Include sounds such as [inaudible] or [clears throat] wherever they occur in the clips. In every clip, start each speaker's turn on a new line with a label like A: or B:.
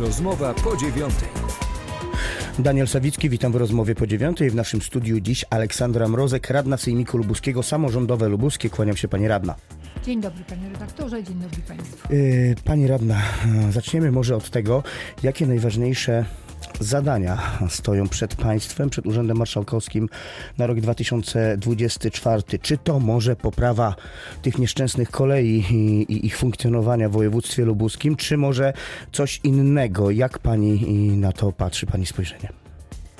A: Rozmowa po dziewiątej.
B: Daniel Sawicki, witam w rozmowie po dziewiątej. W naszym studiu dziś Aleksandra Mrozek, radna Sejmiku Lubuskiego, samorządowe lubuskie. Kłaniam się pani radna.
C: Dzień dobry panie redaktorze, dzień dobry państwu.
B: Yy, pani radna, zaczniemy może od tego, jakie najważniejsze zadania stoją przed państwem, przed Urzędem Marszałkowskim na rok 2024. Czy to może poprawa tych nieszczęsnych kolei i, ich funkcjonowania w województwie lubuskim, czy może coś innego? Jak pani na to patrzy, pani spojrzenie?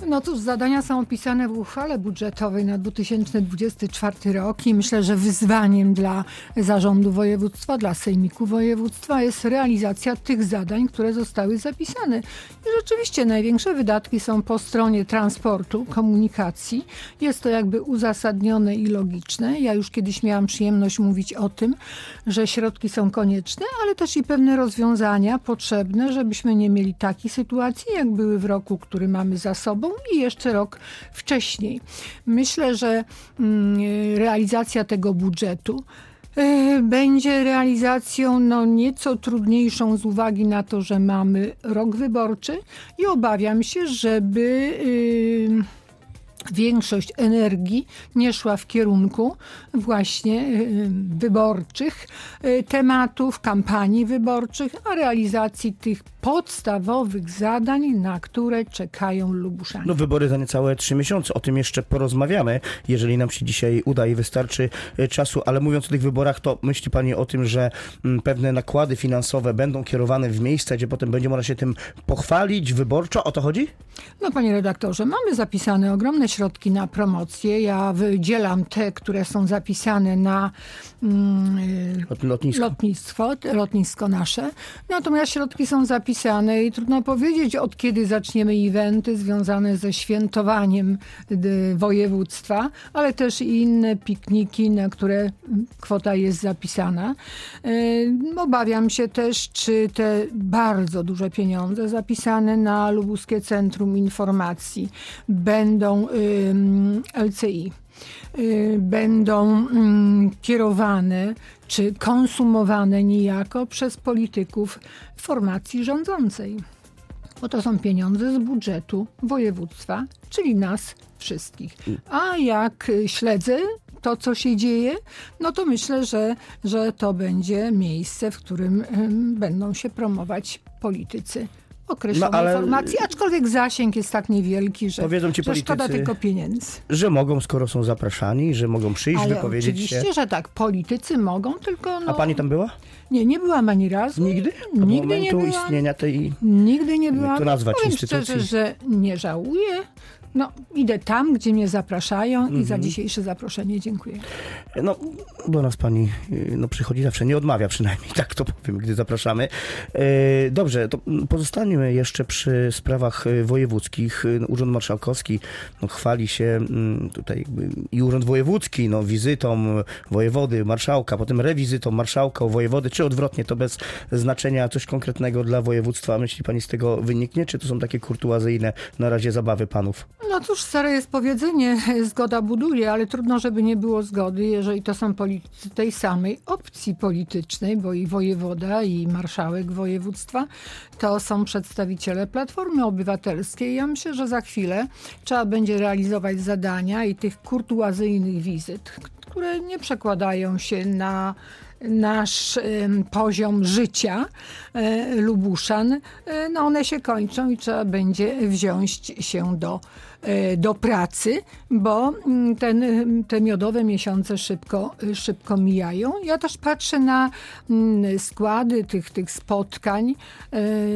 C: No cóż, zadania są opisane w uchwale budżetowej na 2024 rok i myślę, że wyzwaniem dla zarządu województwa, dla sejmiku województwa jest realizacja tych zadań, które zostały zapisane. I rzeczywiście największe wydatki są po stronie transportu, komunikacji. Jest to jakby uzasadnione i logiczne. Ja już kiedyś miałam przyjemność mówić o tym, że środki są konieczne, ale też i pewne rozwiązania potrzebne, żebyśmy nie mieli takiej sytuacji, jak były w roku, który mamy za sobą i jeszcze rok wcześniej. Myślę, że mm, realizacja tego budżetu e, będzie realizacją no, nieco trudniejszą z uwagi na to, że mamy rok wyborczy i obawiam się, żeby większość energii nie szła w kierunku właśnie y, wyborczych y, tematów, kampanii wyborczych, a realizacji tych podstawowych zadań, na które czekają Lubuszanie.
B: No wybory za niecałe trzy miesiące, o tym jeszcze porozmawiamy, jeżeli nam się dzisiaj uda i wystarczy y, czasu, ale mówiąc o tych wyborach, to myśli Pani o tym, że mm, pewne nakłady finansowe będą kierowane w miejsca, gdzie potem będzie można się tym pochwalić wyborczo? O to chodzi?
C: No Panie redaktorze, mamy zapisane ogromne środki na promocję. Ja wydzielam te, które są zapisane na mm,
B: lotnisko.
C: lotnictwo, lotnisko nasze. Natomiast środki są zapisane i trudno powiedzieć, od kiedy zaczniemy eventy związane ze świętowaniem województwa, ale też i inne pikniki, na które kwota jest zapisana. E, obawiam się też, czy te bardzo duże pieniądze zapisane na Lubuskie Centrum Informacji będą LCI y, będą kierowane czy konsumowane niejako przez polityków formacji rządzącej. Bo to są pieniądze z budżetu województwa, czyli nas wszystkich. A jak śledzę to, co się dzieje, no to myślę, że, że to będzie miejsce, w którym będą się promować politycy określone no, ale... informacji, aczkolwiek zasięg jest tak niewielki, że, Powiedzą ci że politycy, szkoda tylko pieniędzy.
B: Że mogą, skoro są zapraszani, że mogą przyjść, ale wypowiedzieć
C: oczywiście,
B: się.
C: że tak, politycy mogą, tylko... No...
B: A pani tam była?
C: Nie, nie byłam ani razu.
B: Nigdy?
C: Od Nigdy nie byłam.
B: istnienia tej...
C: Nigdy nie byłam.
B: Jak to nazwać
C: Powiem
B: instytucji?
C: szczerze, że nie żałuję. No, idę tam, gdzie mnie zapraszają i za mhm. dzisiejsze zaproszenie dziękuję.
B: No, do nas pani no, przychodzi zawsze, nie odmawia przynajmniej, tak to powiem, gdy zapraszamy. E, dobrze, to pozostańmy jeszcze przy sprawach e, wojewódzkich. No, Urząd Marszałkowski no, chwali się mm, tutaj i Urząd Wojewódzki no, wizytą wojewody, marszałka, potem rewizytą marszałka wojewody, czy odwrotnie, to bez znaczenia coś konkretnego dla województwa. Myśli pani z tego wyniknie, czy to są takie kurtuazyjne na razie zabawy panów?
C: No cóż, stare jest powiedzenie, [laughs] zgoda buduje, ale trudno, żeby nie było zgody, jeżeli to są politycy tej samej opcji politycznej, bo i wojewoda, i marszałek województwa to są przedstawiciele Platformy Obywatelskiej. Ja myślę, że za chwilę trzeba będzie realizować zadania i tych kurtuazyjnych wizyt, które nie przekładają się na nasz poziom życia e, Lubuszan, e, no one się kończą i trzeba będzie wziąć się do, e, do pracy, bo mm, ten, te miodowe miesiące szybko, szybko mijają. Ja też patrzę na mm, składy tych, tych spotkań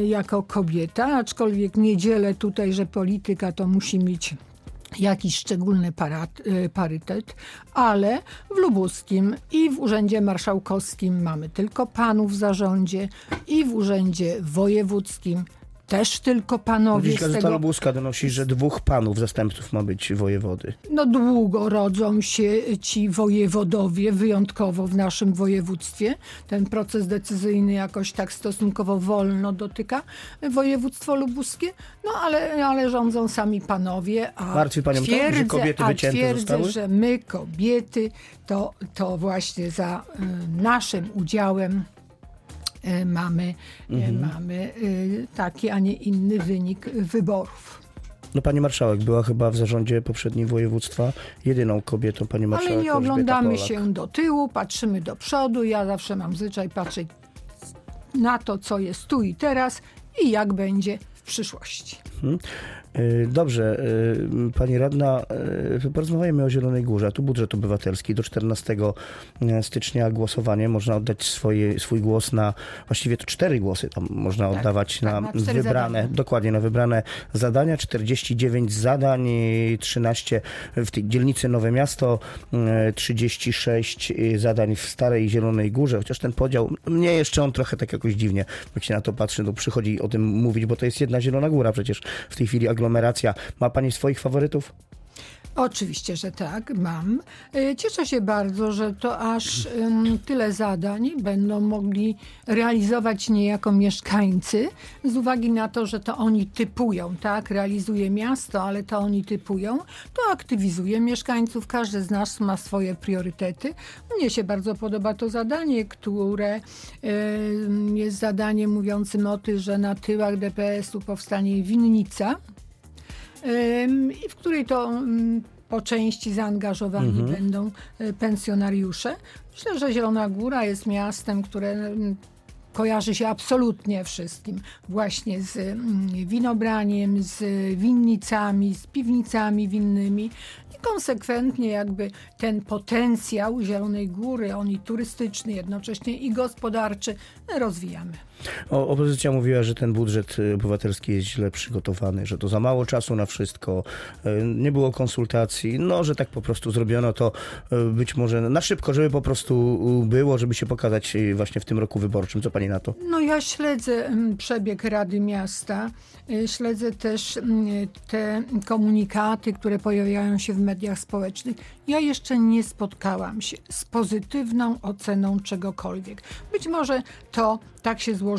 C: jako kobieta, aczkolwiek nie dzielę tutaj, że polityka to musi mieć jakiś szczególny parat, y, parytet, ale w Lubuskim i w Urzędzie Marszałkowskim mamy tylko panów w zarządzie i w Urzędzie Wojewódzkim też tylko panowie.
B: Dziś Gazeta tego... Lubuska donosi, że dwóch panów zastępców ma być wojewody.
C: No długo rodzą się ci wojewodowie, wyjątkowo w naszym województwie. Ten proces decyzyjny jakoś tak stosunkowo wolno dotyka województwo lubuskie, no ale, ale rządzą sami panowie. A
B: Martwi panią twierdzę, to, że kobiety wycięte
C: twierdzę,
B: zostały?
C: że my kobiety to, to właśnie za y, naszym udziałem mamy, e, mamy e, taki, a nie inny wynik wyborów.
B: No pani marszałek była chyba w zarządzie poprzedniej województwa jedyną kobietą, pani marszałek
C: Ale nie oglądamy się do tyłu, patrzymy do przodu. Ja zawsze mam zwyczaj patrzeć na to, co jest tu i teraz i jak będzie w przyszłości.
B: Y, Dobrze, y, pani radna, y, porozmawiajmy o Zielonej Górze. Tu budżet obywatelski do 14 stycznia głosowanie. Można oddać swoje, swój głos na, właściwie to cztery głosy tam można oddawać
C: tak,
B: na
C: na
B: wybrane,
C: zadania.
B: dokładnie na wybrane zadania. 49 zadań, y, 13 w tej dzielnicy Nowe Miasto, y, 36 zadań w Starej Zielonej Górze, chociaż ten podział, mnie jeszcze on trochę tak jakoś dziwnie, jak się na to patrzy, to przychodzi o tym mówić, bo to jest jedna Zielona Góra przecież w tej chwili aglomeracja. Ma pani swoich faworytów?
C: Oczywiście, że tak, mam. E, Cieszę się bardzo, że to aż tyle zadań będą mogli realizować niejako mieszkańcy, z uwagi na to, że to oni typują, tak? Realizuje miasto, ale to oni typują. To aktywizuje mieszkańców, każdy z nas ma swoje priorytety. Mnie się bardzo podoba to zadanie, które jest zadaniem mówiącym o tym, że na tyłach DPS-u powstanie winnica, i w której to ym, po części zaangażowani będą y, pensjonariusze. Myślę, że Zielona Góra jest miastem, które ym, kojarzy się absolutnie wszystkim. Właśnie z ym, winobraniem, z winnicami, z piwnicami winnymi. I konsekwentnie jakby ten potencjał Zielonej Góry, on i turystyczny jednocześnie i gospodarczy, rozwijamy.
B: O, opozycja mówiła, że ten budżet y, obywatelski jest źle przygotowany, że to za mało czasu na wszystko, y, nie było konsultacji, no, że tak po prostu zrobiono to y, być może na szybko, żeby po prostu było, żeby się pokazać właśnie w tym roku wyborczym. Co pani na to?
C: No ja śledzę przebieg Rady Miasta, śledzę też te komunikaty, które pojawiają się w mediach społecznych. Ja jeszcze nie spotkałam się z pozytywną oceną czegokolwiek. Być może to tak się złożyło,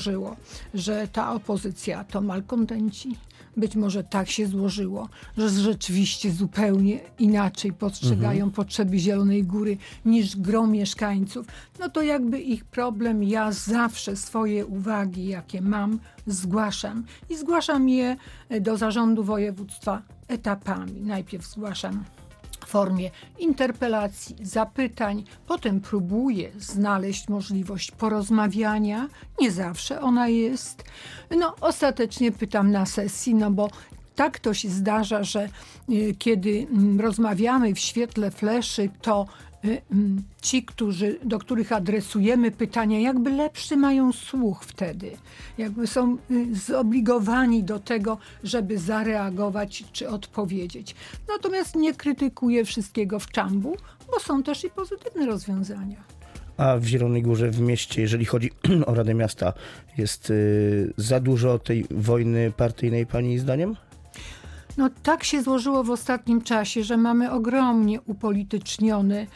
C: że ta opozycja to malkontenci. Być może tak się złożyło, że rzeczywiście zupełnie inaczej postrzegają potrzeby Zielonej Góry niż gro mieszkańców. No to jakby ich problem, ja zawsze swoje uwagi, jakie mam, zgłaszam. I zgłaszam je do zarządu województwa etapami. Najpierw zgłaszam w formie interpelacji, zapytań, potem próbuję znaleźć możliwość porozmawiania. Nie zawsze ona jest. No, ostatecznie pytam na sesji, no bo tak to się zdarza, że y, kiedy mm, rozmawiamy w świetle fleszy, to ci, którzy, do których adresujemy pytania, jakby lepszy mają słuch wtedy. Jakby są y, zobligowani do tego, żeby zareagować czy odpowiedzieć. Natomiast nie krytykuję wszystkiego w czambu, bo są też i pozytywne rozwiązania.
B: A w Zielonej Górze, w mieście, jeżeli chodzi [clears throat] o Radę Miasta, jest y, za dużo tej wojny partyjnej pani zdaniem?
C: No tak się złożyło w ostatnim czasie, że mamy ogromnie upolitycznione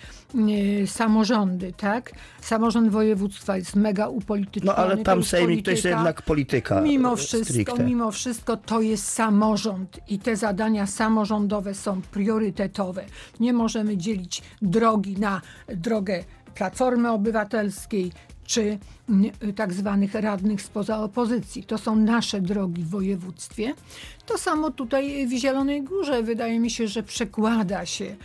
C: e, samorządy, tak? Samorząd województwa jest mega upolityczniony.
B: No ale
C: to
B: tam
C: już
B: sejmik to jest jednak polityka.
C: Mimo
B: y,
C: wszystko,
B: stricte.
C: mimo wszystko to jest samorząd i te zadania samorządowe są priorytetowe. Nie możemy dzielić drogi na drogę Platformy Obywatelskiej czy mm, tak zwanych radnych spoza opozycji. To są nasze drogi w województwie. To samo tutaj w Zielonej Górze wydaje mi się, że przekłada się e,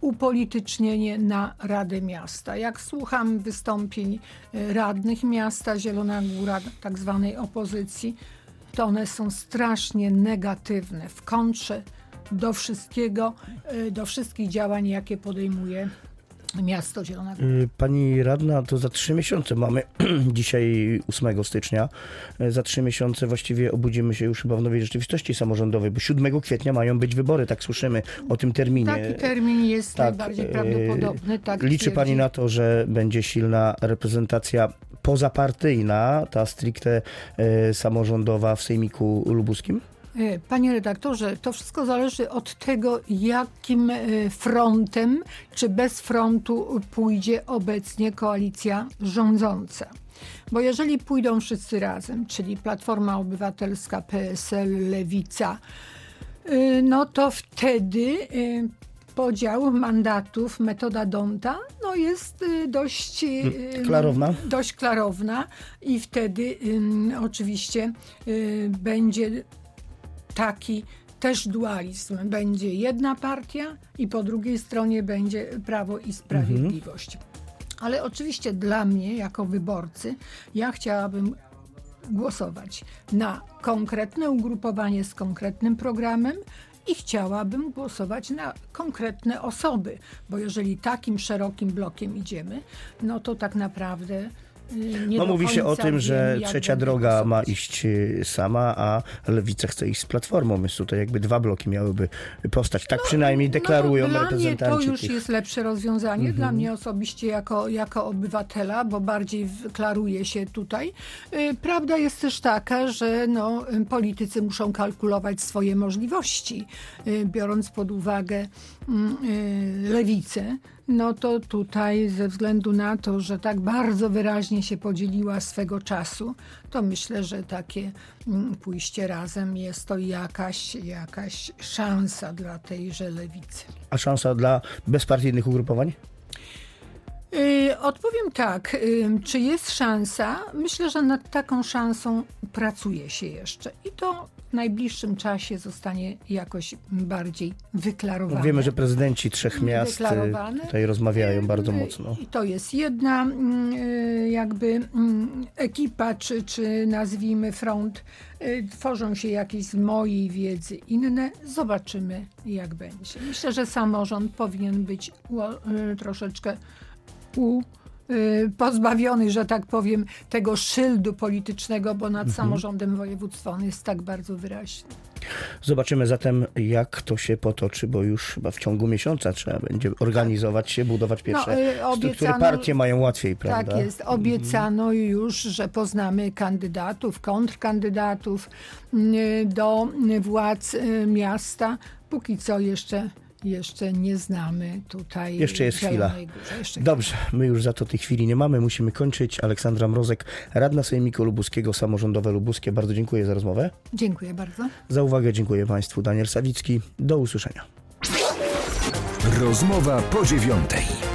C: upolitycznienie na Radę Miasta. Jak słucham wystąpień e, radnych miasta Zielona Góra, tak zwanej opozycji, to one są strasznie negatywne w kontrze do wszystkiego, do wszystkich działań, jakie podejmuje miasto Zielona Góra.
B: Y, Pani radna, to za trzy miesiące mamy, [clears throat] dzisiaj 8 stycznia, y, za trzy miesiące właściwie obudzimy się już chyba w nowej rzeczywistości samorządowej, bo 7 kwietnia mają być wybory, tak słyszymy o tym terminie.
C: Taki termin jest
B: Tak,
C: najbardziej
B: y,
C: prawdopodobny. Tak
B: Liczy
C: twierdzi.
B: pani na to, że będzie silna reprezentacja pozapartyjna, ta stricte samorządowa w Sejmiku Lubuskim?
C: E, Panie redaktorze, to wszystko zależy od tego, jakim e, frontem czy bez frontu pójdzie obecnie koalicja rządząca. Bo jeżeli pójdą wszyscy razem, czyli Platforma Obywatelska, PSL, Lewica, y, no to wtedy podział mandatów, metoda Donta, no jest dość y,
B: Klarowna?
C: Dość klarowna i wtedy oczywiście będzie taki też dualizm. Będzie jedna partia i po drugiej stronie będzie Prawo i Sprawiedliwość. Ale oczywiście dla mnie, jako wyborcy, ja chciałabym głosować na konkretne ugrupowanie z konkretnym programem i chciałabym głosować na konkretne osoby, bo jeżeli takim szerokim blokiem idziemy, no to tak naprawdę nie
B: No mówi się o tym, że trzecia droga ma iść y, sama, a Lewica chce iść z Platformą, więc tutaj jakby dwa bloki miałyby powstać. Tak przynajmniej deklarują
C: no, dla mnie to
B: reprezentanci
C: już
B: tych.
C: jest lepsze rozwiązanie.
B: Mhm.
C: Dla mnie osobiście jako, jako obywatela, bo bardziej klaruje się tutaj. Y, Prawda jest też taka, że no, politycy muszą kalkulować swoje możliwości, y, biorąc pod uwagę mm, lewicę. No to tutaj ze względu na to, że tak bardzo wyraźnie się podzieliła swego czasu, to myślę, że takie mm, pójście razem jest to jakaś, jakaś szansa dla tejże lewicy.
B: A szansa dla bezpartyjnych ugrupowań?
C: Yy, odpowiem tak. Czy jest szansa? Myślę, że nad taką szansą pracuje się jeszcze. I to w najbliższym czasie zostanie jakoś bardziej wyklarowane.
B: Wiemy, że prezydenci trzech miast y, tutaj rozmawiają bardzo
C: Yy,
B: mocno.
C: I to jest jedna mm, jakby mm, ekipa, czy, czy nazwijmy front. Tworzą się jakieś z mojej wiedzy inne. Zobaczymy, jak będzie. Myślę, że samorząd powinien być troszeczkę u, y, pozbawiony, że tak powiem, tego szyldu politycznego, bo nad samorządem województwa on jest tak bardzo wyraźny.
B: Zobaczymy zatem, jak to się potoczy, bo już chyba w ciągu miesiąca trzeba będzie organizować się, budować pierwsze
C: y,
B: struktury.
C: obiecano-
B: Partie mają łatwiej, prawda?
C: Tak jest. Obiecano już, że poznamy kandydatów, kontrkandydatów y, do władz miasta. Póki co jeszcze, jeszcze nie znamy tutaj.
B: Jeszcze jest chwila.
C: Jeszcze
B: Dobrze, my już za to tej chwili nie mamy, musimy kończyć. Aleksandra Mrozek, radna Sejmiku Lubuskiego, Samorządowe Lubuskie. Bardzo dziękuję za rozmowę.
C: Dziękuję bardzo.
B: Za uwagę dziękuję Państwu. Daniel Sawicki. Do usłyszenia.
A: Rozmowa po dziewiątej.